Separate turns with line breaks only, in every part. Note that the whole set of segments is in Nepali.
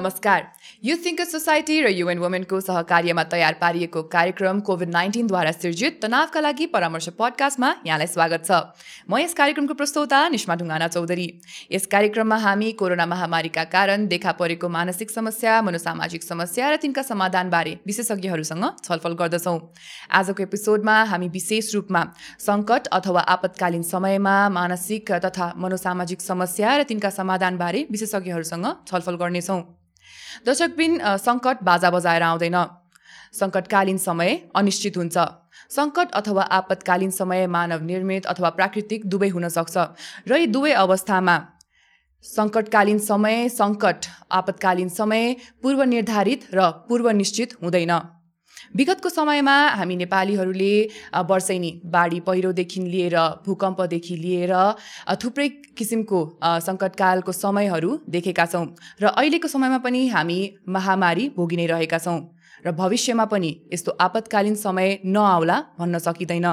नमस्कार। युथ थिङ्कर सोसाइटी र युएन वुमेनको सहकार्यमा तयार पारिएको कार्यक्रम कोभिड नाइन्टिनद्वारा सिर्जित तनावका लागि परामर्श पडकास्टमा यहाँलाई स्वागत छ। म यस कार्यक्रमको प्रस्तोता निष्मा ढुङ्गाना चौधरी। यस कार्यक्रममा हामी कोरोना महामारीका कारण देखा परेको मानसिक समस्या मनोसामाजिक समस्या र तिनका समाधानबारे विशेषज्ञहरूसँग छलफल गर्दछौँ। आजको एपिसोडमा हामी विशेष रूपमा सङ्कट अथवा आपतकालीन समयमा मानसिक तथा मनोसामाजिक समस्या र तिनका समाधानबारे विशेषज्ञहरूसँग छलफल गर्नेछौँ। दर्शकबिन सङ्कट बाजा बजाएर आउँदैन। सङ्कटकालीन समय अनिश्चित हुन्छ। सङ्कट अथवा आपतकालीन समय मानव निर्मित अथवा प्राकृतिक दुवै हुन सक्छ। र यी दुवै अवस्थामा सङ्कटकालीन समय सङ्कट आपतकालीन समय पूर्व निर्धारित र पूर्व निश्चित हुँदैन। विगतको समयमा हामी नेपालीहरूले वर्षैनी बाढी पहिरोदेखि लिएर भूकम्पदेखि लिएर थुप्रै किसिमको सङ्कटकालको समयहरू देखेका छौँ र अहिलेको समयमा पनि हामी महामारी भोगि नै रहेका छौँ र भविष्यमा पनि यस्तो आपतकालीन समय नआउला भन्न सकिँदैन।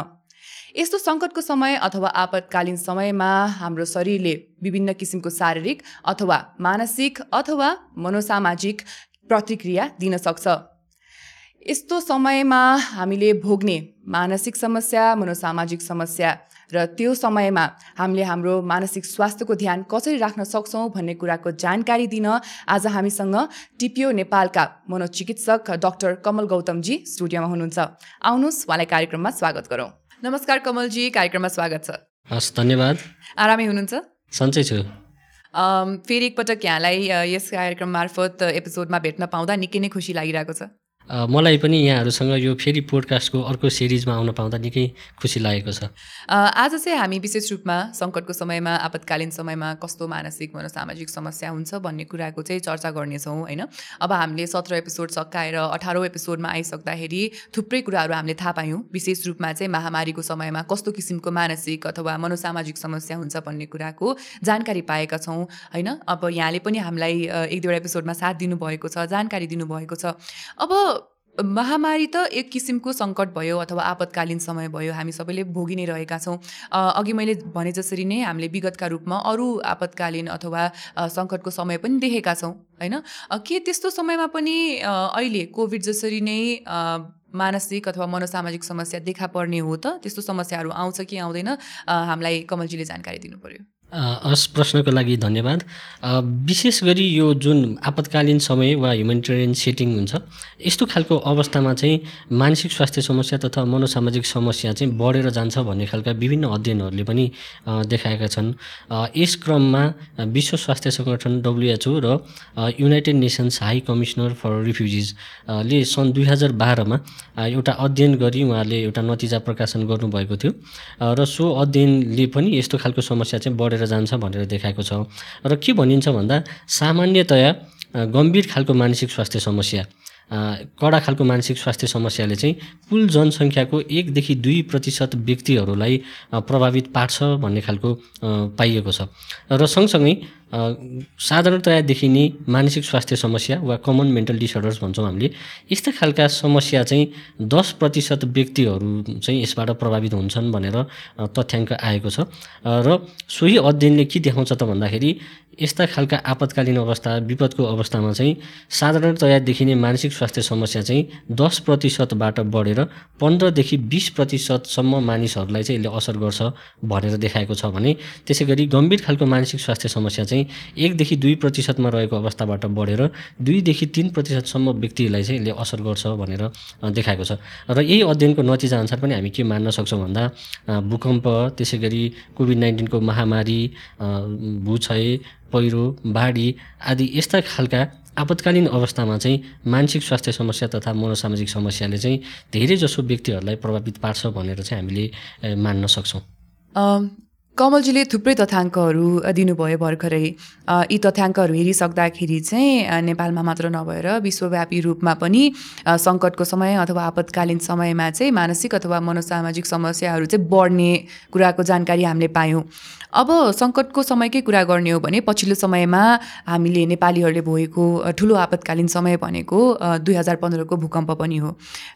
यस्तो सङ्कटको समय अथवा आपतकालीन समयमा हाम्रो शरीरले विभिन्न किसिमको शारीरिक अथवा मानसिक अथवा मनोसामाजिक प्रतिक्रिया दिन सक्छ। यस्तो समयमा हामीले भोग्ने मानसिक समस्या मनोसामाजिक समस्या र त्यो समयमा हामीले हाम्रो मानसिक स्वास्थ्यको ध्यान कसरी राख्न सक्छौँ भन्ने कुराको जानकारी दिन आज हामीसँग टिपिओ नेपालका मनोचिकित्सक डाक्टर कमल गौतमजी स्टुडियोमा हुनुहुन्छ। आउनुहोस् उहाँलाई कार्यक्रममा स्वागत गरौँ। नमस्कार कमलजी कार्यक्रममा स्वागत छ।
हस् धन्यवाद।
आरामै हुनुहुन्छ?
सन्चै छु।
फेरि एकपटक यहाँलाई यस कार्यक्रम मार्फत एपिसोडमा भेट्न पाउँदा निकै नै खुसी लागिरहेको छ।
मलाई पनि यहाँहरूसँग यो फेरि पोडकास्टको अर्को सिरिजमा आउन पाउँदा निकै खुसी लागेको छ।
आज चाहिँ हामी विशेष रूपमा सङ्कटको समयमा आपतकालीन समयमा कस्तो मानसिक मनोसामाजिक समस्या हुन्छ भन्ने कुराको चाहिँ चर्चा गर्नेछौँ होइन? अब हामीले सत्र एपिसोड सकाएर अठारौँ एपिसोडमा आइसक्दाखेरि थुप्रै कुराहरू हामीले थाहा पायौँ। विशेष रूपमा चाहिँ महामारीको समयमा कस्तो किसिमको मानसिक अथवा मनोसामाजिक समस्या हुन्छ भन्ने कुराको जानकारी पाएका छौँ होइन? अब यहाँले पनि हामीलाई एक दुईवटा एपिसोडमा साथ दिनुभएको छ जानकारी दिनुभएको छ। अब महामारी त एक किसिमको सङ्कट भयो अथवा आपतकालीन समय भयो हामी सबैले भोगि नै रहेका छौँ। अघि मैले भने जसरी नै हामीले विगतका रूपमा अरू आपतकालीन अथवा सङ्कटको समय पनि देखेका छौँ होइन? के त्यस्तो समयमा पनि अहिले कोभिड जसरी नै मानसिक अथवा मनोसामाजिक समस्या देखा पर्ने हो त? त्यस्तो समस्याहरू आउँछ कि आउँदैन? हामीलाई कमलजीले जानकारी दिनु पऱ्यो
हस् प्रश्नको लागि धन्यवाद। विशेष गरी यो जुन आपतकालीन समय वा ह्युमेनिटेरियन सेटिङ हुन्छ यस्तो खालको अवस्थामा चाहिँ मानसिक स्वास्थ्य समस्या तथा मनोसामाजिक समस्या चाहिँ बढेर जान्छ भन्ने खालका विभिन्न अध्ययनहरूले पनि देखाएका छन्। यस क्रममा विश्व स्वास्थ्य सङ्गठन डब्लुएचओ र United Nations High Commissioner for रिफ्युजिजले सन् दुई हजार बाह्रमा एउटा अध्ययन गरी उहाँले एउटा नतिजा प्रकाशन गर्नुभएको थियो। र सो अध्ययनले पनि यस्तो खालको समस्या चाहिँ बढेर जान्छ भनेर देखाएको छ। र के भनिन्छ भन्दा सामान्यतया गम्भीर खालको मानसिक स्वास्थ्य समस्या कडा खालको मानसिक स्वास्थ्य समस्याले चाहिँ कुल जनसङ्ख्याको एकदेखि दुई प्रतिशत व्यक्तिहरूलाई प्रभावित पार्छ भन्ने खालको पाइएको छ। र सँगसँगै साधारणतया देखिने मानसिक स्वास्थ्य समस्या वा कमन मेन्टल डिसअर्डर्स भन्छौँ हामीले। यस्ता खालका समस्या चाहिँ दस प्रतिशत व्यक्तिहरू चाहिँ यसबाट प्रभावित हुन्छन् भनेर तथ्याङ्क आएको छ। र सोही अध्ययनले के देखाउँछ त भन्दाखेरि यस्ता खालका आपतकालीन अवस्था विपदको अवस्थामा चाहिँ साधारणतया देखिने मानसिक स्वास्थ्य समस्या चाहिँ दस प्रतिशतबाट बढेर पन्ध्रदेखि बिस प्रतिशतसम्म मानिसहरूलाई चाहिँ यसले असर गर्छ भनेर देखाएको छ भने त्यसै गरी गम्भीर खालको मानसिक स्वास्थ्य समस्या चाहिँ एकदेखि दुई प्रतिशतमा रहेको अवस्थाबाट बढेर दुईदेखि तिन प्रतिशतसम्म व्यक्तिहरूलाई चाहिँ यसले असर गर्छ भनेर देखाएको छ। र यही अध्ययनको नतिजा अनुसार पनि हामी के मान्न सक्छौँ भन्दा भूकम्प त्यसै गरी कोभिड नाइन्टिनको महामारी भूक्षय पहिरो बाढी आदि यस्ता खालका आपतकालीन अवस्थामा चाहिँ मानसिक स्वास्थ्य समस्या तथा मनोसामाजिक समस्याले चाहिँ धेरैजसो व्यक्तिहरूलाई प्रभावित पार्छ भनेर चाहिँ हामीले मान्न सक्छौँ।
कमलजीले थुप्रै तथ्याङ्कहरू दिनुभयो भर्खरै। यी तथ्याङ्कहरू हेरिसक्दाखेरि चाहिँ नेपालमा मात्र नभएर विश्वव्यापी रूपमा पनि सङ्कटको समय अथवा आपतकालीन समयमा चाहिँ मानसिक अथवा मनोसामाजिक समस्याहरू चाहिँ बढ्ने कुराको जानकारी हामीले पायौँ। अब सङ्कटको समयकै कुरा गर्ने हो भने पछिल्लो समयमा हामीले नेपालीहरूले भोगेको ठुलो आपतकालीन समय भनेको दुई हजार पन्ध्रको भूकम्प पनि हो।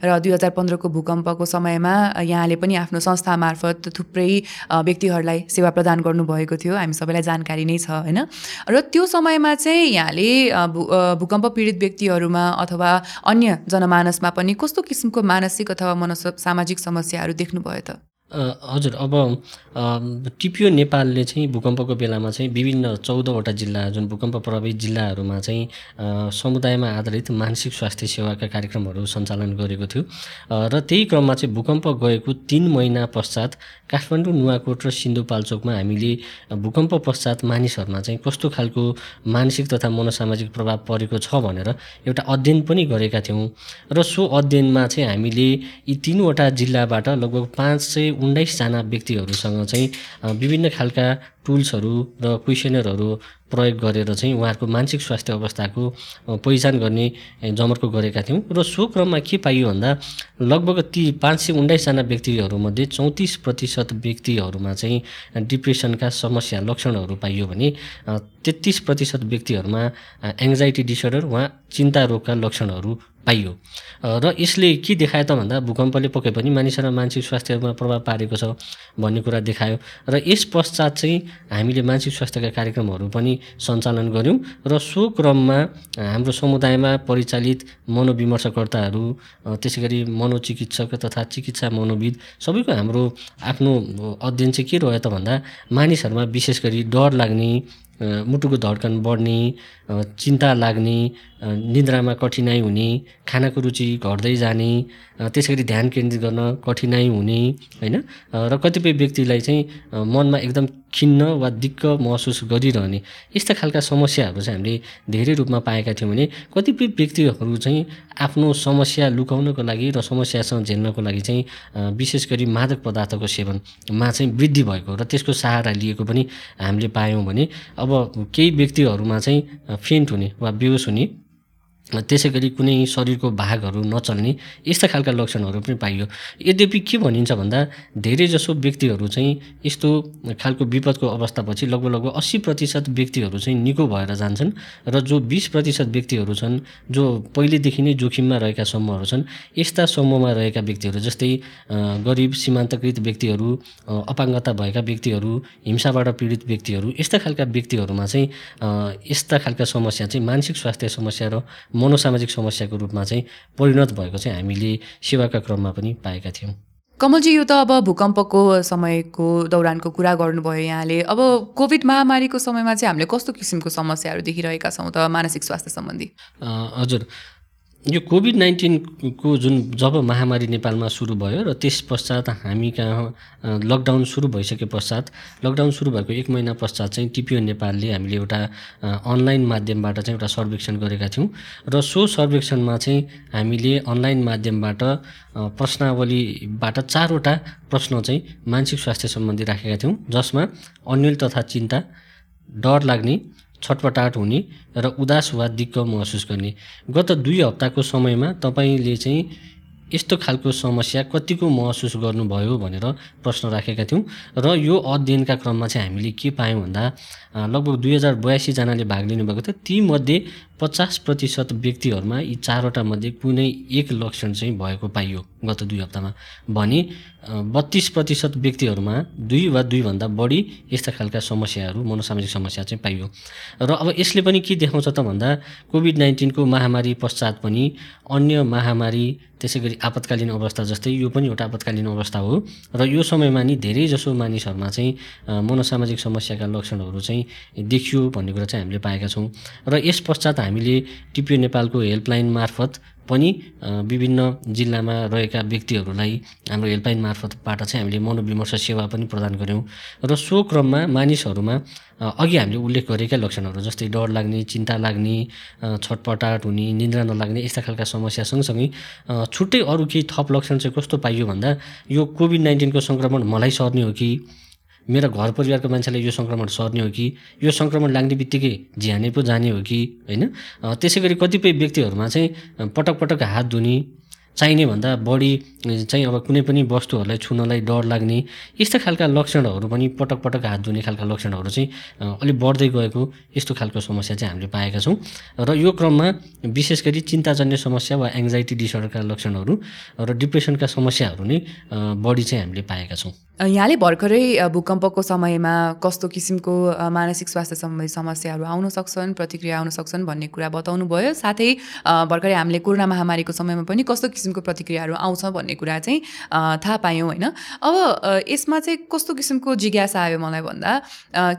र दुई हजार पन्ध्रको भूकम्पको समयमा यहाँले पनि आफ्नो संस्था मार्फत थुप्रै व्यक्तिहरूलाई सेवा प्रदान गर्नुभएको थियो। हामी सबैलाई जानकारी नै छ होइन? र त्यो समयमा चाहिँ यहाँले भूकम्प पीडित व्यक्तिहरूमा अथवा अन्य जनमानसमा पनि कस्तो किसिमको मानसिक अथवा मनस सामाजिक समस्याहरू देख्नुभयो त?
हजुर अब टिपिओ नेपालले चाहिँ भूकम्पको बेलामा चाहिँ विभिन्न चौधवटा जिल्ला जुन भूकम्प प्रभावित जिल्लाहरूमा चाहिँ समुदायमा आधारित मानसिक स्वास्थ्य सेवाका कार्यक्रमहरू सञ्चालन गरेको थियो। र त्यही क्रममा चाहिँ भूकम्प गएको तिन महिना पश्चात काठमाडौँ नुवाकोट र सिन्धुपाल्चोकमा हामीले भूकम्प पश्चात मानिसहरूमा चाहिँ कस्तो खालको मानसिक तथा मनोसामाजिक प्रभाव परेको छ भनेर एउटा अध्ययन पनि गरेका थियौँ। र सो अध्ययनमा चाहिँ हामीले यी तिनवटा जिल्लाबाट लगभग पाँच सय उन्नाइसजना व्यक्तिहरूसँग चाहिँ विभिन्न खालका टुल्सहरू र क्वेसनरहरू प्रयोग गरेर चाहिँ उहाँहरूको मानसिक स्वास्थ्य अवस्थाको पहिचान गर्ने जमर्को गरेका थियौँ। र सो क्रममा के पाइयो भन्दा लगभग ती पाँच सय उन्नाइसजना व्यक्तिहरूमध्ये चौतिस प्रतिशत व्यक्तिहरूमा चाहिँ डिप्रेसनका समस्या लक्षणहरू पाइयो भने तेत्तिस प्रतिशत व्यक्तिहरूमा एङ्जाइटी डिसअर्डर वा चिन्ता रोगका लक्षणहरू पाइयो। र यसले के देखायो त भन्दा भूकम्पले पक्कै पनि मानिसहरूमा मानसिक स्वास्थ्यमा प्रभाव पारेको छ भन्ने कुरा देखायो। र यस पश्चात चाहिँ हामीले मानसिक स्वास्थ्यका कार्यक्रमहरू पनि सञ्चालन गऱ्यौँ र सो क्रममा हाम्रो समुदायमा परिचालित मनोविमर्शकर्ताहरू त्यसै गरी मनोचिकित्सक तथा चिकित्सा मनोविद सबैको हाम्रो आफ्नो अध्ययन चाहिँ के रह्यो त भन्दा मानिसहरूमा विशेष गरी डर लाग्ने मुटुको धड्कन बढ्ने चिन्ता लाग्ने निद्रामा कठिनाइ हुने खानाको रुचि घट्दै जाने त्यसै गरी ध्यान केन्द्रित गर्न कठिनाइ हुने होइन? र कतिपय व्यक्तिलाई चाहिँ मनमा एकदम खिन्न वा दिक्क महसुस गरिरहने यस्ता खालका समस्याहरू चाहिँ हामीले धेरै रूपमा पाएका थियौँ भने कतिपय व्यक्तिहरू चाहिँ आफ्नो समस्या लुकाउनको लागि र समस्यासँग झेल्नको लागि चाहिँ विशेष गरी मादक पदार्थको सेवनमा चाहिँ वृद्धि भएको र त्यसको सहारा लिएको पनि हामीले पायौँ भने अब केही व्यक्तिहरूमा चाहिँ फेन्ट हुने वा बेहोस हुने त्यसै गरी कुनै शरीरको भागहरू नचल्ने यस्ता खालका लक्षणहरू पनि पाइयो। यद्यपि के भनिन्छ भन्दा धेरैजसो व्यक्तिहरू चाहिँ यस्तो खालको विपदको अवस्थापछि लगभग लगभग अस्सी प्रतिशत व्यक्तिहरू चाहिँ निको भएर जान्छन् र जो बिस प्रतिशत व्यक्तिहरू छन् जो पहिलेदेखि नै जोखिममा रहेका समूहहरू छन् यस्ता समूहमा रहेका व्यक्तिहरू जस्तै गरिब सीमान्तकृत व्यक्तिहरू अपाङ्गता भएका व्यक्तिहरू हिंसाबाट पीडित व्यक्तिहरू यस्ता खालका व्यक्तिहरूमा चाहिँ यस्ता खालका समस्या चाहिँ मानसिक स्वास्थ्य समस्या र मनोसामाजिक समस्याको रूपमा चाहिँ परिणत भएको चाहिँ हामीले सेवाका क्रममा पनि पाएका थियौँ।
कमलजी यो त अब भूकम्पको समयको दौरानको कुरा गर्नुभयो यहाँले। अब कोभिड महामारीको समयमा चाहिँ हामीले कस्तो किसिमको समस्याहरू देखिरहेका छौँ त मानसिक स्वास्थ्य सम्बन्धी?
हजुर। यो कोभिड नाइन्टिनको जुन जब महामारी नेपालमा सुरु भयो र त्यस पश्चात हामी कहाँ लकडाउन सुरु भइसके पश्चात लकडाउन सुरु भएको एक महिना पश्चात चाहिँ टिपिओ नेपालले हामीले एउटा अनलाइन माध्यमबाट चाहिँ एउटा सर्वेक्षण गरेका थियौँ र सो सर्वेक्षणमा चाहिँ हामीले अनलाइन माध्यमबाट प्रश्नावलीबाट चारवटा प्रश्न चाहिँ मानसिक स्वास्थ्य सम्बन्धी राखेका थियौँ जसमा अन्यल तथा चिन्ता डर लाग्ने छटपटाट हुने र उदास वा दिक्क महसुस गर्ने। गत दुई हप्ताको समयमा तपाईँले चाहिँ यस्तो खालको समस्या कतिको महसुस गर्नुभयो भनेर प्रश्न राखेका थियौँ र यो अध्ययनका क्रममा चाहिँ हामीले के पायौँ भन्दा लगभग दुई हजार बयासीजनाले भाग लिनुभएको थियो। तीमध्ये पचास प्रतिशत व्यक्तिहरूमा यी चारवटा मध्ये कुनै एक लक्षण चाहिँ भएको पाइयो गत दुई हप्तामा। भने बत्तिस प्रतिशत व्यक्तिहरूमा दुई वा दुईभन्दा बढी यस्ता खालका समस्याहरू मनोसामाजिक समस्या चाहिँ पाइयो। र अब यसले पनि के देखाउँछ त भन्दा कोभिड नाइन्टिनको महामारी पश्चात पनि अन्य महामारी त्यसै गरी आपतकालीन अवस्था जस्तै यो पनि एउटा आपतकालीन अवस्था हो। र यो समयमा नि धेरैजसो मानिसहरूमा चाहिँ मनोसामाजिक समस्याका लक्षणहरू चाहिँ देखियो भन्ने कुरा चाहिँ हामीले पाएका छौँ। र यस पश्चात हामीले टिपिओ नेपालको हेल्पलाइन मार्फत पनि विभिन्न जिल्लामा रहेका व्यक्तिहरूलाई हाम्रो हेल्पलाइन मार्फतबाट चाहिँ हामीले मनोविमर्श सेवा पनि प्रदान गऱ्यौँ र सो क्रममा मानिसहरूमा अघि हामीले उल्लेख गरेका लक्षणहरू जस्तै डर लाग्ने चिन्ता लाग्ने छटपटाट हुने निन्द्रा नलाग्ने यस्ता खालका समस्या सँगसँगै छुट्टै अरू केही थप लक्षण चाहिँ कस्तो पाइयो भन्दा यो कोभिड नाइन्टिनको सङ्क्रमण मलाई सर्ने हो कि मेरा घर परिवारको मान्छेलाई यो सङ्क्रमण सर्ने हो कि यो सङ्क्रमण लाग्ने बित्तिकै ज्यानै पो जाने हो कि होइन? त्यसै गरी कतिपय व्यक्तिहरूमा चाहिँ पटक पटक हात धुने चाहिने भन्दा बढी चाहिँ अब कुनै पनि वस्तुहरूलाई छुनलाई डर लाग्ने यस्ता खालका लक्षणहरू पनि पटक पटक हात धुने खालका लक्षणहरू चाहिँ अलिक बढ्दै गएको यस्तो खालको समस्या चाहिँ हामीले पाएका छौँ। र यो क्रममा विशेष गरी चिन्ताजन्य समस्या वा एङ्जाइटी डिसअर्डरका लक्षणहरू र डिप्रेसनका समस्याहरू नै बढी चाहिँ हामीले पाएका छौँ।
यहाँले भर्खरै भूकम्पको समयमा कस्तो किसिमको मानसिक स्वास्थ्य सम्बन्धी समस्याहरू आउन सक्छन् प्रतिक्रिया आउन सक्छन् भन्ने कुरा बताउनु भयो साथै भर्खरै हामीले कोरोना महामारीको समयमा पनि कस्तो किसिमको प्रतिक्रियाहरू आउँछ भन्ने कुरा चाहिँ थाहा पायौँ होइन। अब यसमा चाहिँ कस्तो किसिमको जिज्ञासा आयो मलाई भन्दा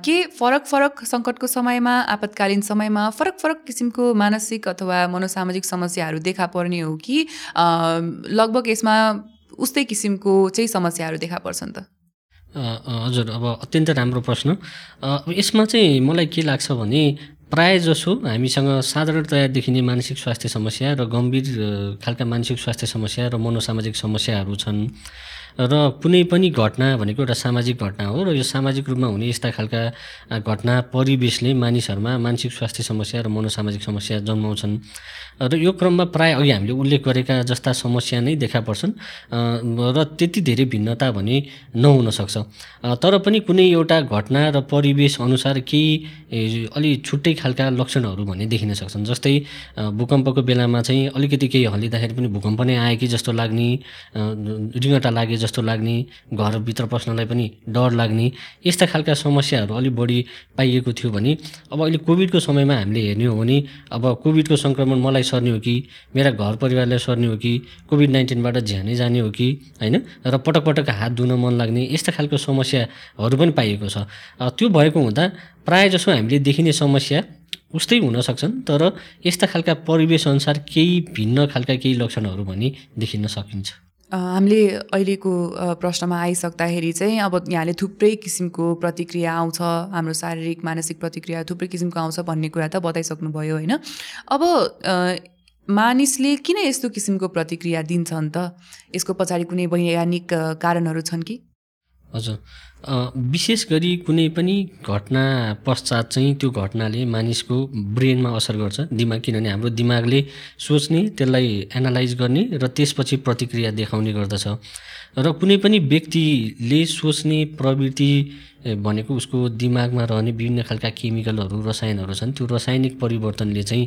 के फरक फरक सङ्कटको समयमा आपतकालीन समयमा फरक फरक किसिमको मानसिक अथवा मनोसामाजिक समस्याहरू देखा पर्ने हो कि लगभग यसमा उस्तै किसिमको चाहिँ समस्याहरू देखा पर्छन् त?
हजुर अब अत्यन्त राम्रो प्रश्न। अब यसमा चाहिँ मलाई के लाग्छ भने प्राय जसो हामीसँग साधारणतया देखिने मानसिक स्वास्थ्य समस्या र गम्भीर खालका मानसिक स्वास्थ्य समस्या र मनोसामाजिक समस्याहरू छन्। र कुनै पनि घटना भनेको एउटा सामाजिक घटना हो र यो सामाजिक रूपमा हुने यस्ता खालका घटना परिवेशले मानिसहरूमा मानसिक स्वास्थ्य समस्या र मनोसामाजिक समस्या जन्माउँछन्। र यो क्रममा प्राय अघि हामीले उल्लेख गरेका जस्ता समस्या नै देखा पर्छन् र त्यति धेरै भिन्नता भने नहुन सक्छ। तर पनि कुनै एउटा घटना र परिवेश अनुसार केही अलि छुट्टै खालका लक्षणहरू भने देखिन सक्छन्। जस्तै भूकम्पको बेलामा चाहिँ अलिकति केही हल्लिँदाखेरि पनि भूकम्प नै आयो कि जस्तो लाग्ने रिङटा लागे जस्तो लाग्ने घरभित्र पस्नलाई पनि डर लाग्ने यस्ता खालका समस्याहरू अलिक बढी पाइएको थियो भने अब अहिले कोभिडको समयमा हामीले हेर्ने हो भने अब कोभिडको सङ्क्रमण मलाई सर्ने हो कि मेरा घर परिवारलाई सर्ने हो कि कोभिड नाइन्टिनबाट झ्यानै जाने हो कि होइन? र पटक पटक हात धुन मन लाग्ने यस्ता खालको समस्याहरू पनि पाइएको छ। त्यो भएको हुँदा प्रायः जसो हामीले देखिने समस्या उस्तै हुन सक्छन् तर यस्ता खालका परिवेशअनुसार केही भिन्न खालका केही लक्षणहरू भने देखिन सकिन्छ।
हामीले अहिलेको प्रश्नमा आइसक्दाखेरि चाहिँ अब यहाँले थुप्रै किसिमको प्रतिक्रिया आउँछ हाम्रो शारीरिक मानसिक प्रतिक्रिया थुप्रै किसिमको आउँछ भन्ने कुरा त बताइसक्नुभयो होइन? अब मानिसले किन यस्तो किसिमको प्रतिक्रिया दिन्छन् त? यसको पछाडि कुनै वैज्ञानिक कारणहरू छन् कि?
हजुर। विशेष गरी कुनै पनि घटना पश्चात चाहिँ त्यो घटनाले मानिसको ब्रेनमा असर गर्छ। दिमाग किनभने हाम्रो दिमागले सोच्ने त्यसलाई एनालाइज गर्ने र त्यसपछि प्रतिक्रिया देखाउने गर्दछ। र कुनै पनि व्यक्तिले सोच्ने प्रवृत्ति भनेको उसको दिमागमा रहने विभिन्न खालका केमिकलहरू रसायनहरू छन् त्यो रासायनिक परिवर्तनले चाहिँ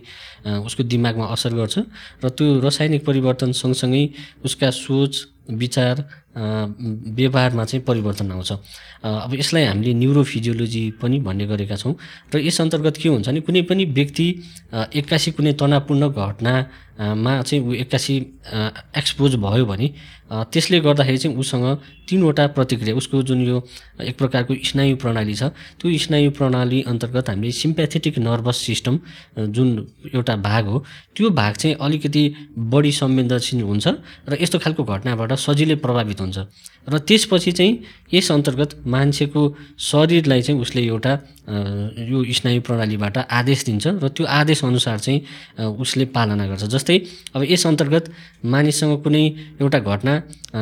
उसको दिमागमा असर गर्छ। र त्यो रासायनिक परिवर्तन सँगसँगै उसका सोच विचार व्यवहारमा चाहिँ परिवर्तन आउँछ। अब यसलाई हामीले न्युरोफिजियोलोजी पनि भन्ने गरेका छौँ। र यस अन्तर्गत के हुन्छ भने कुनै पनि व्यक्ति एक्कासी कुनै तनावपूर्ण घटनामा चाहिँ ऊ एक्कासी एक्सपोज भयो भने त्यसले गर्दाखेरि चाहिँ उसँग तिनवटा प्रतिक्रिया उसको जुन यो एक प्रकारको स्नायु प्रणाली छ त्यो स्नायु प्रणाली अन्तर्गत हामीले सिम्प्याथेटिक नर्भस सिस्टम जुन एउटा भाग हो त्यो भाग चाहिँ अलिकति बढी संवेदनशील हुन्छ र यस्तो खालको घटनाबाट सजिलै प्रभावित हुन्छ। र त्यसपछि चाहिँ यस अन्तर्गत मान्छेको शरीरलाई चाहिँ उसले एउटा यो स्नायु प्रणालीबाट आदेश दिन्छ र त्यो आदेश अनुसार चाहिँ उसले पालना गर्छ। जस्तै अब यस अन्तर्गत मानिससँग कुनै एउटा घटना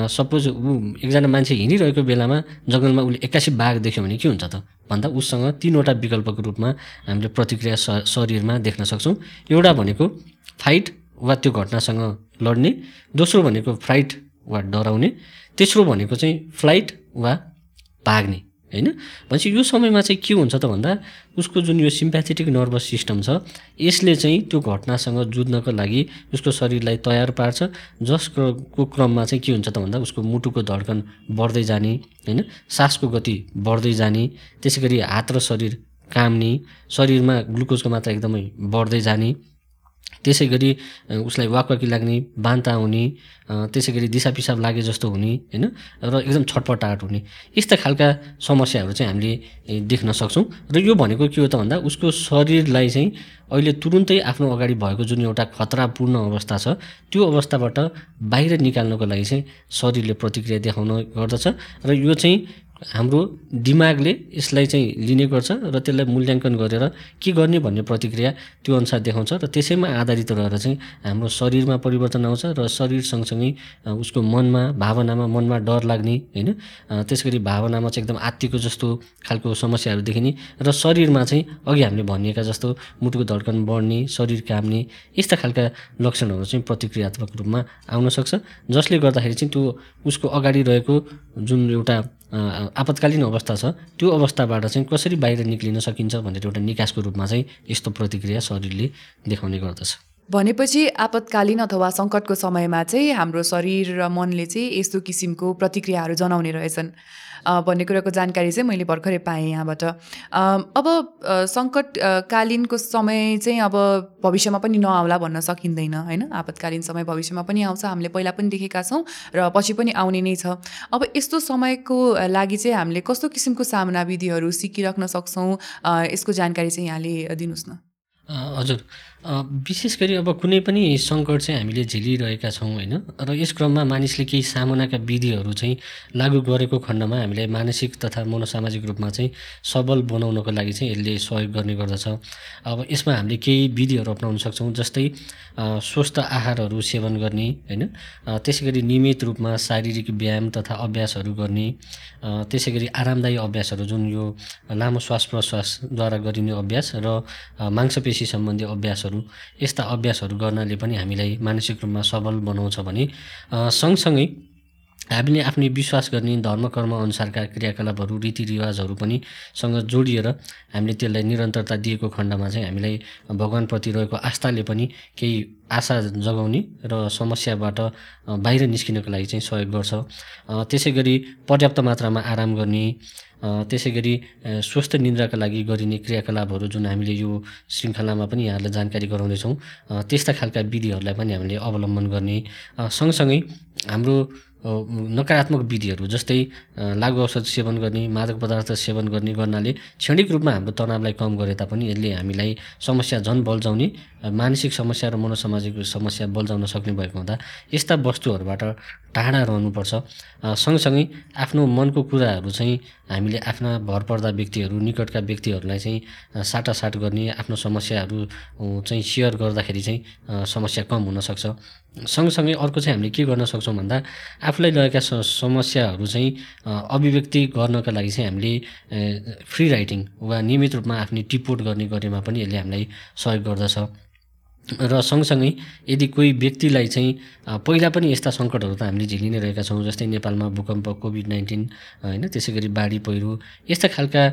सपोज ऊ एकजना मान्छे हिँडिरहेको बेलामा जङ्गलमा उसले एक्कासी बाघ देख्यो भने के हुन्छ त? भन्दा उसँग तिनवटा विकल्पको रूपमा हामीले प्रतिक्रिया शरीरमा देख्न सक्छौँ। एउटा भनेको फाइट वा त्यो घटनासँग लड्ने दोस्रो भनेको फ्लाइट वा डराउने तेस्रो भनेको चाहिँ फ्लाइट वा भाग्ने होइन? भनेपछि यो समयमा चाहिँ के हुन्छ त भन्दा उसको जुन यो सिम्प्याथेटिक नर्भस सिस्टम छ यसले चाहिँ त्यो घटनासँग जुझ्नको लागि उसको शरीरलाई तयार पार्छ। जसको क्रममा चाहिँ के हुन्छ त भन्दा उसको मुटुको धड्कन बढ्दै जाने होइन? सासको गति बढ्दै जाने त्यसै गरी हात र शरीर काम्ने शरीरमा ग्लुकोजको मात्रा एकदमै बढ्दै जाने त्यसै गरी उसलाई वाकवाकी लाग्ने बान्ता हुने त्यसै गरी दिसा पिसाब लागे जस्तो हुने होइन? र एकदम छटपटाहट हुने। यस्ता खालका समस्याहरू चाहिँ हामीले देख्न सक्छौँ। र यो भनेको के हो त भन्दा उसको शरीरलाई चाहिँ अहिले तुरुन्तै आफ्नो अगाडि भएको जुन एउटा खतरापूर्ण अवस्था छ त्यो अवस्थाबाट बाहिर निकाल्नको लागि चाहिँ शरीरले प्रतिक्रिया देखाउन गर्दछ। र यो चाहिँ हाम्रो दिमागले यसलाई चाहिँ लिने गर्छ र त्यसलाई मूल्याङ्कन गरेर के गर्ने भन्ने प्रतिक्रिया त्यो अनुसार देखाउँछ र त्यसैमा आधारित रहेर चाहिँ हाम्रो शरीरमा परिवर्तन आउँछ र शरीर सँगसँगै उसको मनमा भावनामा मनमा डर लाग्ने होइन? त्यस गरी भावनामा चाहिँ एकदम आत्तिको जस्तो खालको समस्याहरू देखिने र शरीरमा चाहिँ अघि हामीले भनिएका जस्तो मुटुको धड्कन बढ्ने शरीर काम्ने यस्ता खालका लक्षणहरू चाहिँ प्रतिक्रियात्मक रूपमा आउन सक्छ। जसले गर्दाखेरि चाहिँ त्यो उसको अगाडि रहेको जुन एउटा आपतकालीन अवस्था छ। त्यो अवस्थाबाट चाहिँ कसरी बाहिर निक्लिन सकिन्छ भनेर एउटा निकासको रूपमा चाहिँ यस्तो प्रतिक्रिया शरीरले देखाउने गर्दछ।
भनेपछि आपतकालीन अथवा सङ्कटको समयमा चाहिँ हाम्रो शरीर र मनले चाहिँ यस्तो किसिमको प्रतिक्रियाहरू जनाउने रहेछन्। भन्ने कुराको जानकारी चाहिँ मैले भर्खरै पाएँ यहाँबाट। अब अ, सङ्कट अ, कालीनको समय चाहिँ अब भविष्यमा पनि नआउला भन्न सकिँदैन होइन? आपतकालीन समय भविष्यमा पनि आउँछ हामीले पहिला पनि देखेका छौँ र पछि पनि आउने नै छ। अब यस्तो समयको लागि चाहिँ हामीले कस्तो किसिमको सामना विधिहरू सिकिराख्न सक्छौँ? यसको जानकारी चाहिँ यहाँले दिनुहोस् न।
हजुर। विशेष गरी अब कुनै पनि सङ्कट चाहिँ हामीले झेलिरहेका छौँ होइन? र यस क्रममा मानिसले केही सामुनाका विधिहरू चाहिँ लागू गरेको खण्डमा हामीलाई मानसिक तथा मनोसामाजिक रूपमा चाहिँ सबल बनाउनको लागि चाहिँ यसले सहयोग गर्ने गर्दछ। अब यसमा हामीले केही विधिहरू अप्नाउन सक्छौँ जस्तै स्वस्थ आहारहरू सेवन गर्ने होइन? त्यसै गरी नियमित रूपमा शारीरिक व्यायाम तथा अभ्यासहरू गर्ने त्यसै गरी आरामदायी अभ्यासहरू जुन यो लामो श्वास प्रश्वासद्वारा गरिने अभ्यास र अ, मांसपेशी सम्बन्धी अभ्यासहरू यस्ता अभ्यासहरू गर्नाले पनि हामीलाई मानसिक रूपमा सबल बनाउँछ भने सँगसँगै हामीले आफ्नो विश्वास गर्ने धर्म कर्म अनुसारका क्रियाकलापहरू रीतिरिवाजहरू पनि सँग जोडिएर हामीले त्यसलाई निरन्तरता दिएको खण्डमा चाहिँ हामीलाई भगवान्प्रति रहेको आस्थाले पनि केही आशा जगाउने र समस्याबाट बाहिर निस्किनको लागि चाहिँ सहयोग गर्छ। त्यसै गरी पर्याप्त मात्रामा आराम गर्ने त्यसै गरी स्वस्थ निन्द्राका लागि गरिने क्रियाकलापहरू जुन हामीले यो श्रृङ्खलामा पनि यहाँहरूलाई जानकारी गराउँदैछौँ त्यस्ता खालका विधिहरूलाई पनि हामीले अवलम्बन गर्ने सँगसँगै हाम्रो नकारात्मक विधिहरू जस्तै लागु औषध सेवन गर्ने मादक पदार्थ सेवन गर्ने गर्नाले क्षणिक रूपमा हाम्रो तनावलाई कम गरे तापनि यसले हामीलाई समस्या झन् बल्झाउने मानसिक समस्या र मनोसामाजिक समस्या बल्झाउन सक्ने भएको हुँदा यस्ता वस्तुहरूबाट टाढा रहनुपर्छ। सँगसँगै आफ्नो मनको कुराहरू चाहिँ हामीले आफ्ना भरपर्दा व्यक्तिहरू निकटका व्यक्तिहरूलाई चाहिँ साटासाट गर्ने आफ्नो समस्याहरू चाहिँ सेयर गर्दाखेरि चाहिँ समस्या कम हुनसक्छ सँगसँगै अर्को चाहिँ हामीले के गर्न सक्छौँ भन्दा आफूलाई स समस्याहरू चाहिँ अभिव्यक्ति गर्नका लागि चाहिँ हामीले फ्री राइटिङ वा नियमित रूपमा आफ्नो टिपोट गर्ने गरेमा पनि यसले हामीलाई सहयोग गर्दछ। र सँगसँगै यदि कोही व्यक्तिलाई चाहिँ पहिला पनि यस्ता सङ्कटहरू त हामीले झेलि नै रहेका छौँ जस्तै नेपालमा भूकम्प कोभिड नाइन्टिन होइन त्यसै गरी बाढी पहिरो यस्ता खालका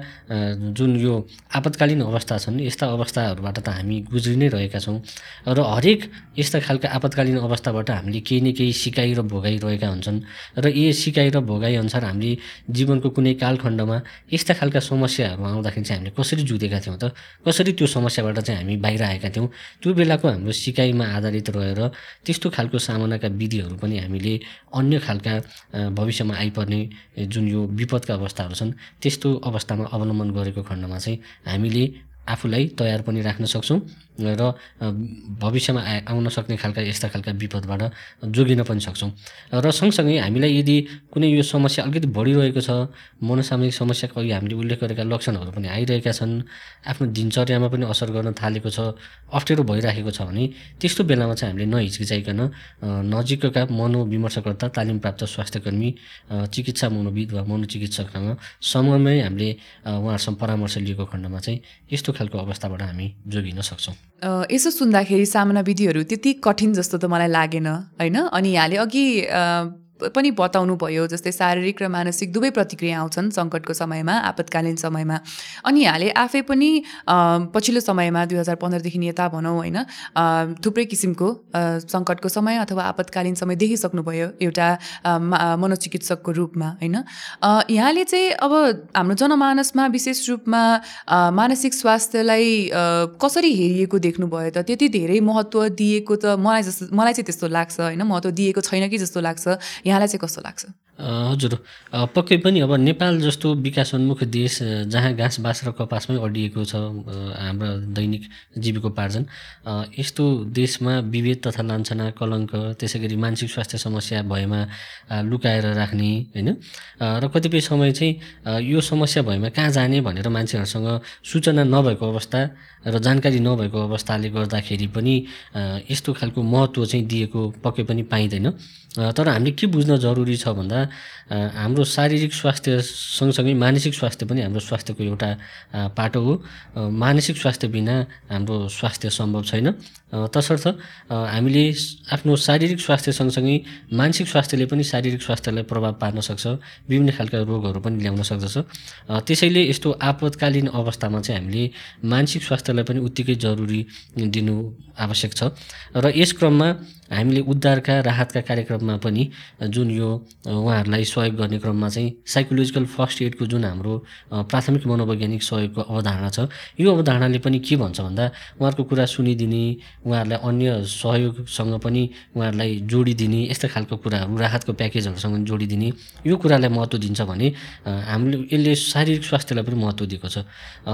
जुन यो आपतकालीन अवस्था छन् यस्ता अवस्थाहरूबाट त हामी गुज्रि नै रहेका छौँ। र हरेक यस्ता खालका आपतकालीन अवस्थाबाट हामीले केही न केही सिकाइ र भोगाइ रहेका हुन्छन्। र यी सिकाइ र भोगाइ अनुसार हामीले जीवनको कुनै कालखण्डमा यस्ता खालका समस्याहरू आउँदाखेरि चाहिँ हामीले कसरी जुधेका थियौँ त कसरी त्यो समस्याबाट चाहिँ हामी बाहिर आएका थियौँ त्यो बेलाको हाम्रो सिकाइमा आधारित रहेर त्यस्तो खालको सामनाका विधिहरू पनि हामीले अन्य खालका भविष्यमा आइपर्ने जुन यो विपदका अवस्थाहरू छन् त्यस्तो अवस्थामा अवलम्बन गरेको खण्डमा चाहिँ हामीले आफूलाई तयार पनि राख्न सक्छौँ र भविष्यमा आ आउन सक्ने खालका यस्ता खालका विपदबाट जोगिन पनि सक्छौँ। र सँगसँगै हामीलाई यदि कुनै यो समस्या अलिकति बढिरहेको छ मनोसामाजिक समस्याको अघि हामीले उल्लेख गरेका लक्षणहरू पनि आइरहेका छन् आफ्नो दिनचर्यामा पनि असर गर्न थालेको छ अप्ठ्यारो भइराखेको छ भने त्यस्तो बेलामा चाहिँ हामीले नहिचकिचाइकन नजिकका मनोविमर्शकर्ता तालिम प्राप्त स्वास्थ्यकर्मी चिकित्सा मनोविद वा मनोचिकित्सकसँग समयमै हामीले उहाँहरूसँग परामर्श लिएको खण्डमा चाहिँ यस्तो खालको अवस्थाबाट हामी जोगिन सक्छौँ।
यसो सुन्दाखेरि सामना विधिहरू त्यति कठिन जस्तो त मलाई लागेन होइन? अनि यहाँले अघि पनि बताउनु भयो जस्तै शारीरिक र मानसिक दुवै प्रतिक्रिया आउँछन् सङ्कटको समयमा आपतकालीन समयमा। अनि यहाँले आफै पनि पछिल्लो समयमा दुई हजार पन्ध्रदेखि यता भनौँ होइन थुप्रै किसिमको सङ्कटको समय अथवा आपतकालीन समय देखिसक्नुभयो एउटा मनोचिकित्सकको रूपमा होइन। यहाँले चाहिँ अब हाम्रो जनमानसमा विशेष रूपमा मानसिक स्वास्थ्यलाई कसरी हेरिएको देख्नुभयो त त्यति धेरै महत्त्व दिएको त मलाई जस्तो मलाई चाहिँ त्यस्तो लाग्छ होइन महत्त्व दिएको छैन कि जस्तो लाग्छ। यहाँलाई चाहिँ कस्तो लाग्छ
हजुर। पक्कै पनि अब नेपाल जस्तो विकासोन्मुख देश जहाँ घाँस बाँस र कपासमै अडिएको छ हाम्रो दैनिक जीविकोपार्जन यस्तो देशमा विभेद तथा लान्छना कलङ्क त्यसै गरी मानसिक स्वास्थ्य समस्या भएमा लुकाएर राख्ने होइन? र कतिपय समय चाहिँ यो समस्या भएमा कहाँ जाने भनेर मान्छेहरूसँग सूचना नभएको अवस्था र जानकारी नभएको अवस्थाले गर्दाखेरि पनि यस्तो खालको महत्त्व चाहिँ दिएको पक्कै पनि पाइँदैन। तर हामीले के बुझ्न जरुरी छ भन्दा हाम्रो शारीरिक स्वास्थ्य सँगसँगै मानसिक स्वास्थ्य पनि हाम्रो स्वास्थ्यको एउटा पाटो हो। मानसिक स्वास्थ्य बिना हाम्रो स्वास्थ्य सम्भव छैन। तसर्थ हामीले आफ्नो शारीरिक स्वास्थ्य सँगसँगै मानसिक स्वास्थ्यले पनि शारीरिक स्वास्थ्यलाई प्रभाव पार्न सक्छ विभिन्न खालका रोगहरू पनि ल्याउन सक्दछ। त्यसैले यस्तो आपतकालीन अवस्थामा चाहिँ हामीले मानसिक स्वास्थ्यलाई पनि उत्तिकै जरुरी दिनु आवश्यक छ। र यस क्रममा हामीले उद्धारका राहतका कार्यक्रममा पनि जुन यो उहाँहरूलाई सहयोग गर्ने क्रममा चाहिँ साइकोलोजिकल फर्स्ट एडको जुन हाम्रो प्राथमिक मनोवैज्ञानिक सहयोगको अवधारणा छ यो अवधारणाले पनि के भन्छ भन्दा उहाँहरूको कुरा सुनिदिने उहाँहरूलाई अन्य सहयोगसँग पनि उहाँहरूलाई जोडिदिने यस्तो खालको कुराहरू राहतको प्याकेजहरूसँग जोडिदिने यो कुरालाई महत्त्व दिन्छ भने हामीले यसले शारीरिक स्वास्थ्यलाई पनि महत्त्व दिएको छ।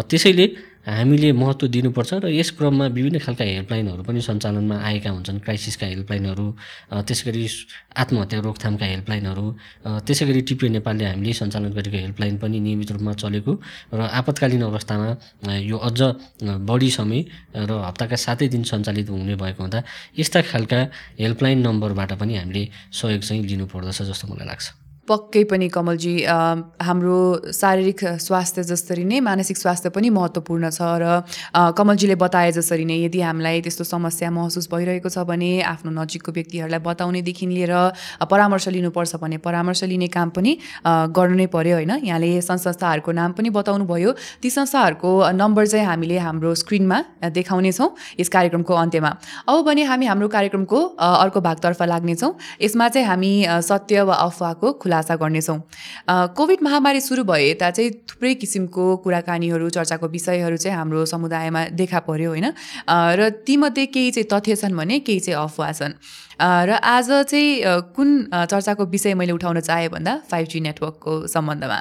त्यसैले हामीले महत्त्व दिनुपर्छ र यस क्रममा विभिन्न खालका हेल्पलाइनहरू पनि सञ्चालनमा आएका हुन्छन् क्राइसिसका हेल्पलाइनहरू त्यसै गरी आत्महत्या रोकथामका हेल्पलाइनहरू त्यसै गरी टिपिए नेपालले हामीले सञ्चालन गरेको हेल्पलाइन पनि नियमित रूपमा चलेको र आपतकालीन अवस्थामा यो अझ बढी समय र हप्ताका सातै दिन सञ्चालित हुने भएको हुँदा यस्ता खालका हेल्पलाइन नम्बरबाट पनि हामीले सहयोग चाहिँ लिनुपर्दछ जस्तो मलाई लाग्छ।
पक्कै पनि कमलजी हाम्रो शारीरिक स्वास्थ्य जसरी नै मानसिक स्वास्थ्य पनि महत्त्वपूर्ण छ र कमलजीले बताए जसरी नै यदि हामीलाई त्यस्तो समस्या महसुस भइरहेको छ भने आफ्नो नजिकको व्यक्तिहरूलाई बताउनेदेखि लिएर परामर्श लिनुपर्छ भने परामर्श लिने काम पनि गर्नु नै पर्यो होइन। यहाँले संस्थाहरूको नाम पनि बताउनु भयो ती संस्थाहरूको नम्बर चाहिँ हामीले हाम्रो स्क्रिनमा देखाउनेछौँ यस कार्यक्रमको अन्त्यमा। अब भने हामी हाम्रो कार्यक्रमको अर्को भागतर्फ लाग्नेछौँ। यसमा चाहिँ हामी सत्य वा अफवाहको खुलासा गर्नेछौँ। कोभिड महामारी सुरु भए यता चाहिँ थुप्रै किसिमको कुराकानीहरू चर्चाको विषयहरू चाहिँ हाम्रो समुदायमा देखा पर्यो होइन? र तीमध्ये केही चाहिँ तथ्य छन् भने केही चाहिँ अफवाह छन्। र आज चाहिँ कुन चर्चाको विषय मैले उठाउन चाहेँ भन्दा फाइभ जी नेटवर्कको सम्बन्धमा।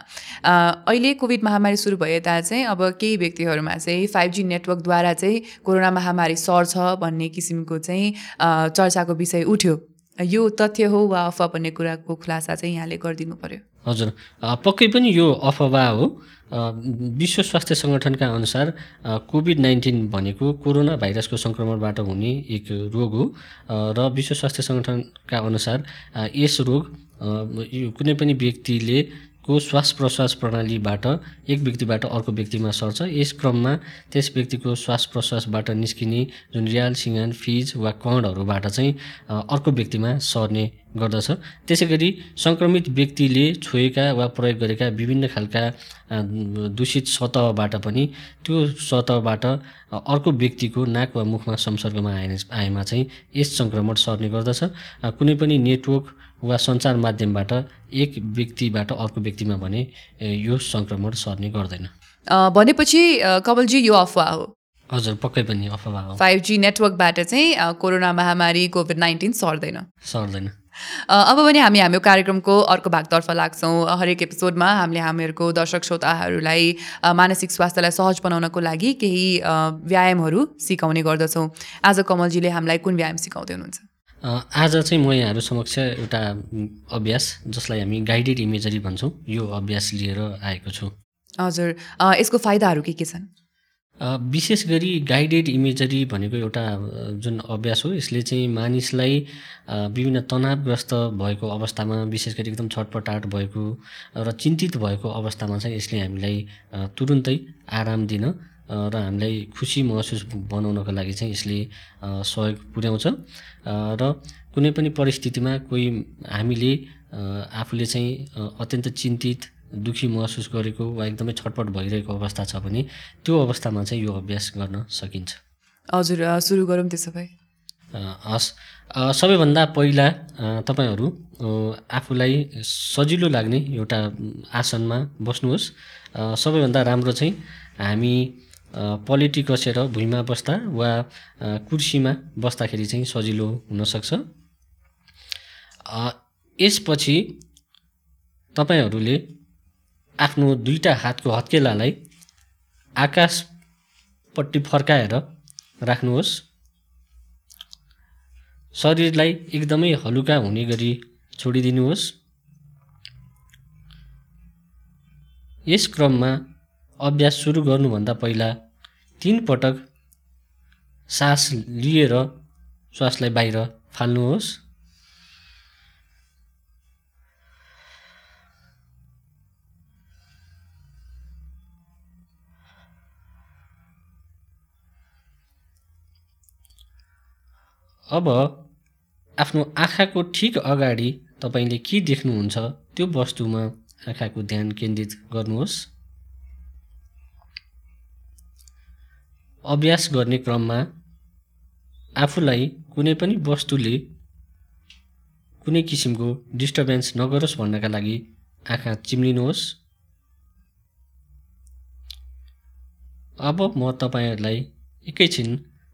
अहिले कोभिड महामारी सुरु भए यता चाहिँ अब केही व्यक्तिहरूमा चाहिँ फाइभ जी नेटवर्कद्वारा चाहिँ कोरोना महामारी सर्छ भन्ने किसिमको चाहिँ चर्चाको विषय उठ्यो। यो तथ्य हो वा अफवाह भन्ने कुराको खुलासा चाहिँ यहाँले गरिदिनु पर्यो।
हजुर। पक्कै पनि यो अफवाह हो। विश्व स्वास्थ्य सङ्गठनका अनुसार कोभिड नाइन्टिन भनेको कोरोना भाइरसको सङ्क्रमणबाट हुने एक रोग हो। र विश्व स्वास्थ्य सङ्गठनका अनुसार यस रोग कुनै पनि व्यक्तिले को श्वास प्रश्वास प्रणालीबाट एक व्यक्तिबाट अर्को व्यक्तिमा सर्छ। यस क्रममा त्यस व्यक्तिको श्वास प्रश्वासबाट निस्किने जुन रियाल सिँगान फिज वा कणहरूबाट चाहिँ अर्को व्यक्तिमा सर्ने गर्दछ। त्यसै गरी सङ्क्रमित व्यक्तिले छोएका वा प्रयोग गरेका विभिन्न खालका दूषित सतहबाट पनि त्यो सतहबाट अर्को व्यक्तिको नाक वा मुखमा संसर्गमा आए आएमा चाहिँ यस सङ्क्रमण सर्ने गर्दछ। कुनै पनि नेटवर्क वा सञ्चार माध्यमबाट एक व्यक्तिबाट अर्को व्यक्तिमा भने यो सङ्क्रमण सर्ने गर्दैन।
भनेपछि कमलजी यो अफवाह हो।
हजुर पक्कै पनि अफवाह हो।
फाइभ जी नेटवर्कबाट चाहिँ कोरोना महामारी कोभिड नाइन्टिन सर्दैन।
सर्दैन।
अब भने हामी हाम्रो कार्यक्रमको अर्को भागतर्फ लाग्छौँ। हरेक एपिसोडमा हामीले हामीहरूको दर्शक श्रोताहरूलाई मानसिक स्वास्थ्यलाई सहज बनाउनको लागि केही व्यायामहरू सिकाउने गर्दछौँ। आज कमलजीले हामीलाई कुन व्यायाम सिकाउँदै हुनुहुन्छ?
आज चाहिँ म यहाँहरू समक्ष एउटा अभ्यास जसलाई हामी गाइडेड इमेजरी भन्छौँ यो अभ्यास लिएर आएको छु।
हजुर। यसको फाइदाहरू के के छन्?
विशेष गरी गाइडेड इमेजरी भनेको एउटा जुन अभ्यास हो यसले चाहिँ मानिसलाई विभिन्न तनावग्रस्त भएको अवस्थामा विशेष गरी एकदम छटपटाट भएको र चिन्तित भएको अवस्थामा चाहिँ यसले हामीलाई तुरुन्तै आराम दिन र हामीलाई खुसी महसुस बनाउनको लागि चाहिँ यसले सहयोग पुर्याउँछ। र कुनै पनि परिस्थितिमा कोही हामीले आफूले चाहिँ अत्यन्त चिन्तित दुःखी महसुस गरेको वा एकदमै छटपट भइरहेको अवस्था छ भने त्यो अवस्थामा चाहिँ यो अभ्यास गर्न सकिन्छ।
हजुर सुरु गरौँ त्यसो भए।
हस्। सबैभन्दा पहिला तपाईँहरू आफूलाई सजिलो लाग्ने एउटा आसनमा बस्नुहोस्। सबैभन्दा राम्रो चाहिँ हामी पलेटी कसेर भुइँमा बस्दा वा कुर्सीमा बस्दाखेरि चाहिँ सजिलो हुनसक्छ। यसपछि तपाईँहरूले आफ्नो दुईटा हातको हत्केलालाई आकाशपट्टि फर्काएर राख्नुहोस्। शरीरलाई एकदमै हलुका हुने गरी छोडिदिनुहोस्। यस क्रममा अभ्यास सुरु गर्नुभन्दा पहिला तिन पटक सास लिएर श्वासलाई बाहिर फाल्नुहोस्। अब आफ्नो आँखाको ठिक अगाडि तपाईँले के देख्नुहुन्छ त्यो वस्तुमा आँखाको ध्यान केन्द्रित गर्नुहोस्। अभ्यास गर्ने क्रममा आफूलाई कुनै पनि वस्तुले कुनै किसिमको डिस्टर्बेन्स नगरोस् भन्नका लागि आँखा चिम्लिनुहोस्। अब म तपाईँहरूलाई एकैछिन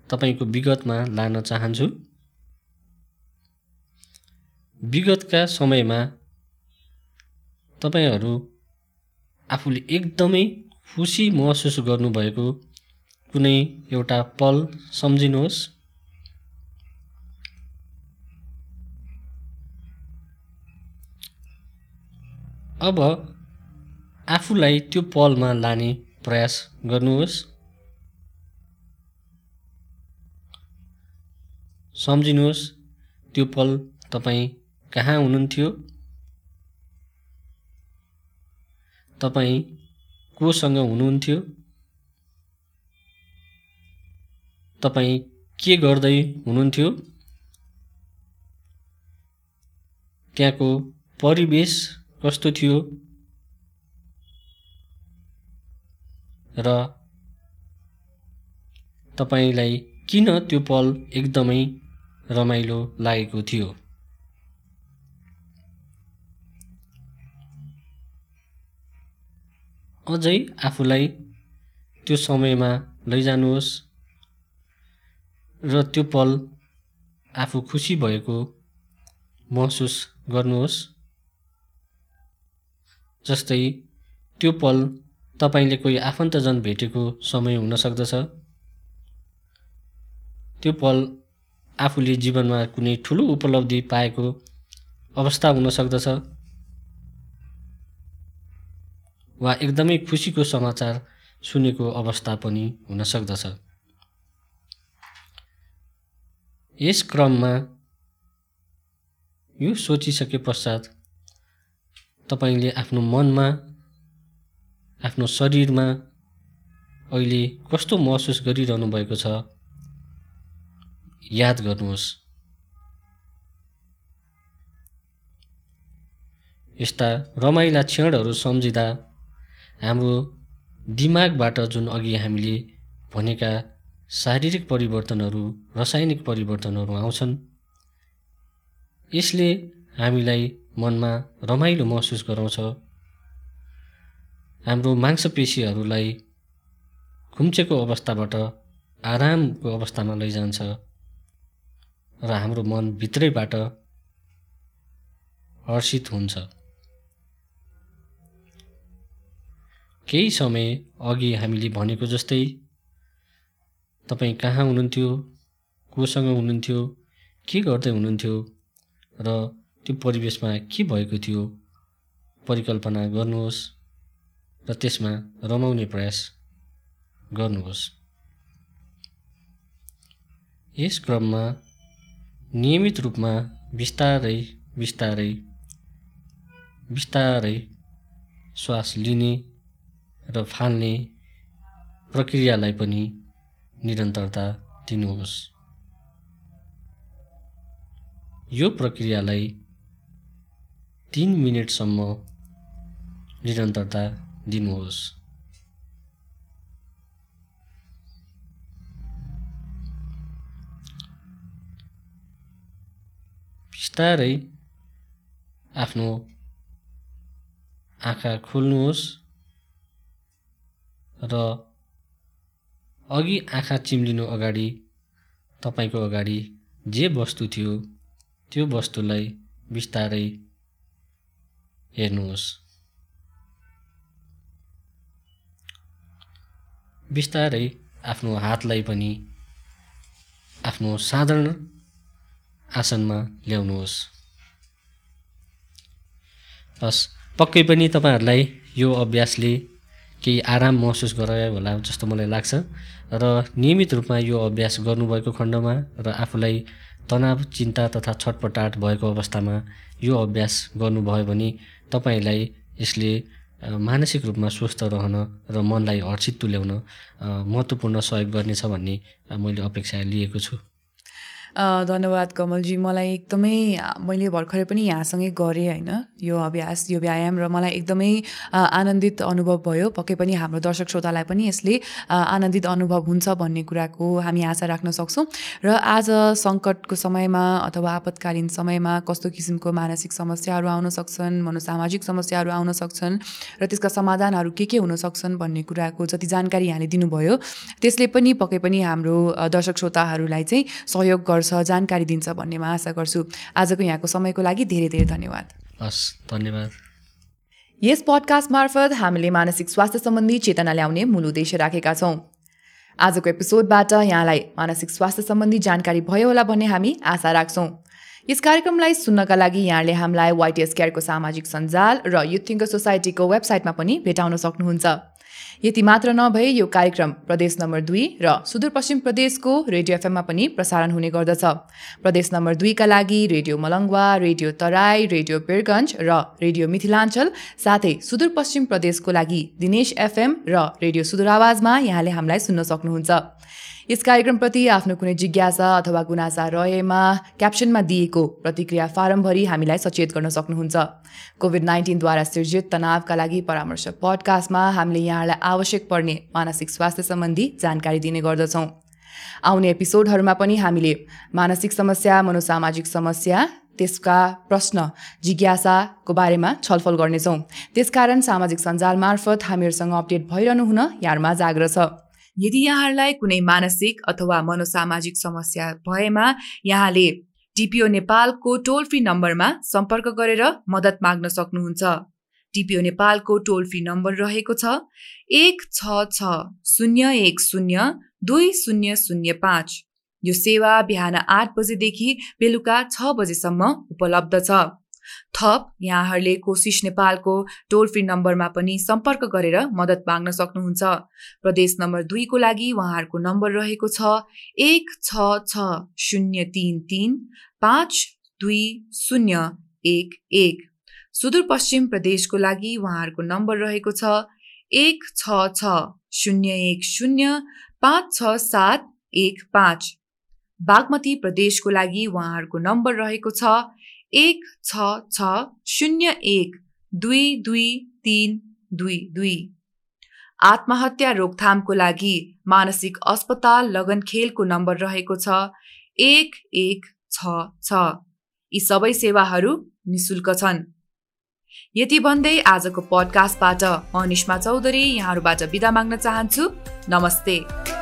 तपाईँको विगतमा लान चाहन्छु। विगतका समयमा तपाईँहरू आफूले एकदमै खुसी महसुस गर्नुभएको कुनै एउटा पल सम्झिनुहोस्। अब आफूलाई त्यो पलमा लाने प्रयास गर्नुहोस्। सम्झिनुहोस् त्यो पल तपाईँ कहाँ हुनुहुन्थ्यो? तपाईँ कोसँग हुनुहुन्थ्यो? तपाईँ के गर्दै हुनुहुन्थ्यो? त्यहाँको परिवेश कस्तो थियो? र तपाईँलाई किन त्यो पल एकदमै रमाइलो लागेको थियो? अझै आफूलाई त्यो समयमा लैजानुहोस्। र त्यो पल आफू खुसी भएको महसुस गर्नुहोस्। जस्तै त्यो पल तपाईँले कोही आफन्तजन भेटेको समय हुन सक्दछ। त्यो पल आफूले जीवनमा कुनै ठुलो उपलब्धि पाएको अवस्था हुन सक्दछ। वा एकदमै खुसीको समाचार सुनेको अवस्था पनि हुन सक्दछ। यस क्रममा यो सोचिसके पश्चात तपाईँले आफ्नो मनमा आफ्नो शरीरमा अहिले कस्तो महसुस गरिरहनु भएको छ याद गर्नुहोस्। यस्ता रमाइला क्षणहरू सम्झिँदा हाम्रो दिमागबाट जुन अघि हामीले भनेका शारीरिक परिवर्तनहरू रासायनिक परिवर्तनहरू आउँछन्। यसले हामीलाई मनमा रमाइलो महसुस गराउँछ। हाम्रो मांसपेशीहरूलाई खुम्चेको अवस्थाबाट आरामको अवस्थामा लैजान्छ र हाम्रो मन भित्रैबाट हर्षित हुन्छ। केही समय अघि हामीले भनेको जस्तै तपाईँ कहाँ हुनुहुन्थ्यो? कोसँग हुनुहुन्थ्यो? के गर्दै हुनुहुन्थ्यो? र त्यो परिवेशमा के भएको थियो? परिकल्पना गर्नुहोस् र त्यसमा रमाउने प्रयास गर्नुहोस्। यस क्रममा नियमित रूपमा बिस्तारै बिस्तारै बिस्तारै श्वास लिने र फाल्ने प्रक्रियालाई पनि निरन्तरता दिनुहोस्। यो प्रक्रियालाई तिन मिनटसम्म निरन्तरता दिनुहोस्। बिस्तारै आफ्नो आँखा खोल्नुहोस् र अघि आँखा चिम्लिनु अगाडि तपाईँको अगाडि जे वस्तु थियो त्यो वस्तुलाई बिस्तारै हेर्नुहोस्। बिस्तारै आफ्नो हातलाई पनि आफ्नो साधारण आसनमा ल्याउनुहोस्। हस् पक्कै पनि तपाईँहरूलाई यो अभ्यासले केही आराम महसुस गरायो होला जस्तो मलाई लाग्छ। र नियमित रूपमा यो अभ्यास गर्नुभएको खण्डमा र आफूलाई तनाव चिन्ता तथा छटपटाट भएको अवस्थामा यो अभ्यास गर्नुभयो भने तपाईँलाई यसले मानसिक रूपमा स्वस्थ रहन र मनलाई हर्षित तुल्याउन महत्त्वपूर्ण सहयोग गर्नेछ भन्ने मैले अपेक्षा लिएको छु।
धन्यवाद कमलजी मलाई एकदमै मैले भर्खरै पनि यहाँसँगै गरेँ होइन। यो अभ्यास यो व्यायाम र मलाई एकदमै आनन्दित अनुभव भयो। पक्कै पनि हाम्रो दर्शक श्रोतालाई पनि यसले आनन्दित अनुभव हुन्छ भन्ने कुराको हामी आशा राख्न सक्छौँ। र आज सङ्कटको समयमा अथवा आपतकालीन समयमा कस्तो किसिमको मानसिक समस्याहरू आउन सक्छन् मनोसामाजिक समस्याहरू आउन सक्छन् र त्यसका समाधानहरू के के हुन सक्छन् भन्ने कुराको जति जानकारी यहाँले दिनुभयो त्यसले पनि पक्कै पनि हाम्रो दर्शक श्रोताहरूलाई चाहिँ सहयोग गर्छ जानकारी दिन्छ भन्नेमा आशा गर्छु। आजको यहाँको समयको लागि धेरै धेरै धन्यवाद।
हस् धन्यवाद।
यस पडकास्ट मार्फत हामीले मानसिक स्वास्थ्य सम्बन्धी चेतना ल्याउने मूल उद्देश्य राखेका छौँ। आजको एपिसोडबाट यहाँलाई मानसिक स्वास्थ्य सम्बन्धी जानकारी भयो होला भन्ने हामी आशा राख्छौँ। यस कार्यक्रमलाई सुन्नका लागि यहाँले हामीलाई वाइटिएस केयरको सामाजिक सञ्जाल र युथ थिङ्कर सोसाइटीको वेबसाइटमा पनि भेटाउन सक्नुहुन्छ। यति मात्र नभए यो कार्यक्रम प्रदेश नम्बर दुई र सुदूरपश्चिम प्रदेशको रेडियो एफएममा पनि प्रसारण हुने गर्दछ। प्रदेश नम्बर दुईका लागि radio Malangwa radio Terai radio Birgunj र रेडियो मिथिलाञ्चल साथै सुदूरपश्चिम प्रदेशको लागि दिनेश एफएम र रेडियो सुदूर आवाजमा यहाँले हामीलाई सुन्न सक्नुहुन्छ। यस कार्यक्रमप्रति आफ्नो कुनै जिज्ञासा अथवा गुनासा रहेमा क्याप्सनमा दिएको प्रतिक्रिया फारमभरि हामीलाई सचेत गर्न सक्नुहुन्छ। कोभिड नाइन्टिनद्वारा सिर्जित तनावका लागि परामर्श पडकास्टमा हामीले यहाँलाई आवश्यक पर्ने मानसिक स्वास्थ्य सम्बन्धी जानकारी दिने गर्दछौँ। आउने एपिसोडहरूमा पनि हामीले मानसिक समस्या मनोसामाजिक समस्या त्यसका प्रश्न जिज्ञासाको बारेमा छलफल गर्नेछौँ। त्यसकारण सामाजिक सञ्जाल मार्फत हामीहरूसँग अपडेट भइरहनु हुन यहाँहरूमा आग्रह छ। यदि यहाँहरूलाई कुनै मानसिक अथवा मनोसामाजिक समस्या भएमा यहाँले टिपिओ नेपालको टोल फ्री नम्बरमा सम्पर्क गरेर मद्दत माग्न सक्नुहुन्छ। टिपिओ नेपालको टोल फ्री नम्बर रहेको छ एक छ छ शून्य एक शून्य दुई शून्य शून्य पाँच। यो सेवा बिहान आठ बजेदेखि बेलुका छ बजेसम्म उपलब्ध छ। थप यहाँहरूले कोसिस नेपालको टोल फ्री नम्बरमा पनि सम्पर्क गरेर मद्दत माग्न सक्नुहुन्छ। प्रदेश नम्बर दुईको लागि उहाँहरूको नम्बर रहेको छ एक छ छ शून्य तिन तिन पाँच दुई शून्य एक एक। सुदूरपश्चिम प्रदेशको लागि उहाँहरूको नम्बर रहेको छ एक छ छ शून्य एक शून्य पाँच छ सात एक पाँच। बागमती प्रदेशको लागि उहाँहरूको नम्बर रहेको छ एक छ छ शून्य एक दुई दुई तिन दुई दुई। आत्महत्या रोकथामको लागि मानसिक अस्पताल लगनखेलको नम्बर रहेको छ। एक एक छ छ। यी सबै सेवाहरू निशुल्क छन्। यति भन्दै आजको पडकास्टबाट म निष्मा चौधरी यहाँहरूबाट बिदा माग्न चाहन्छु। नमस्ते।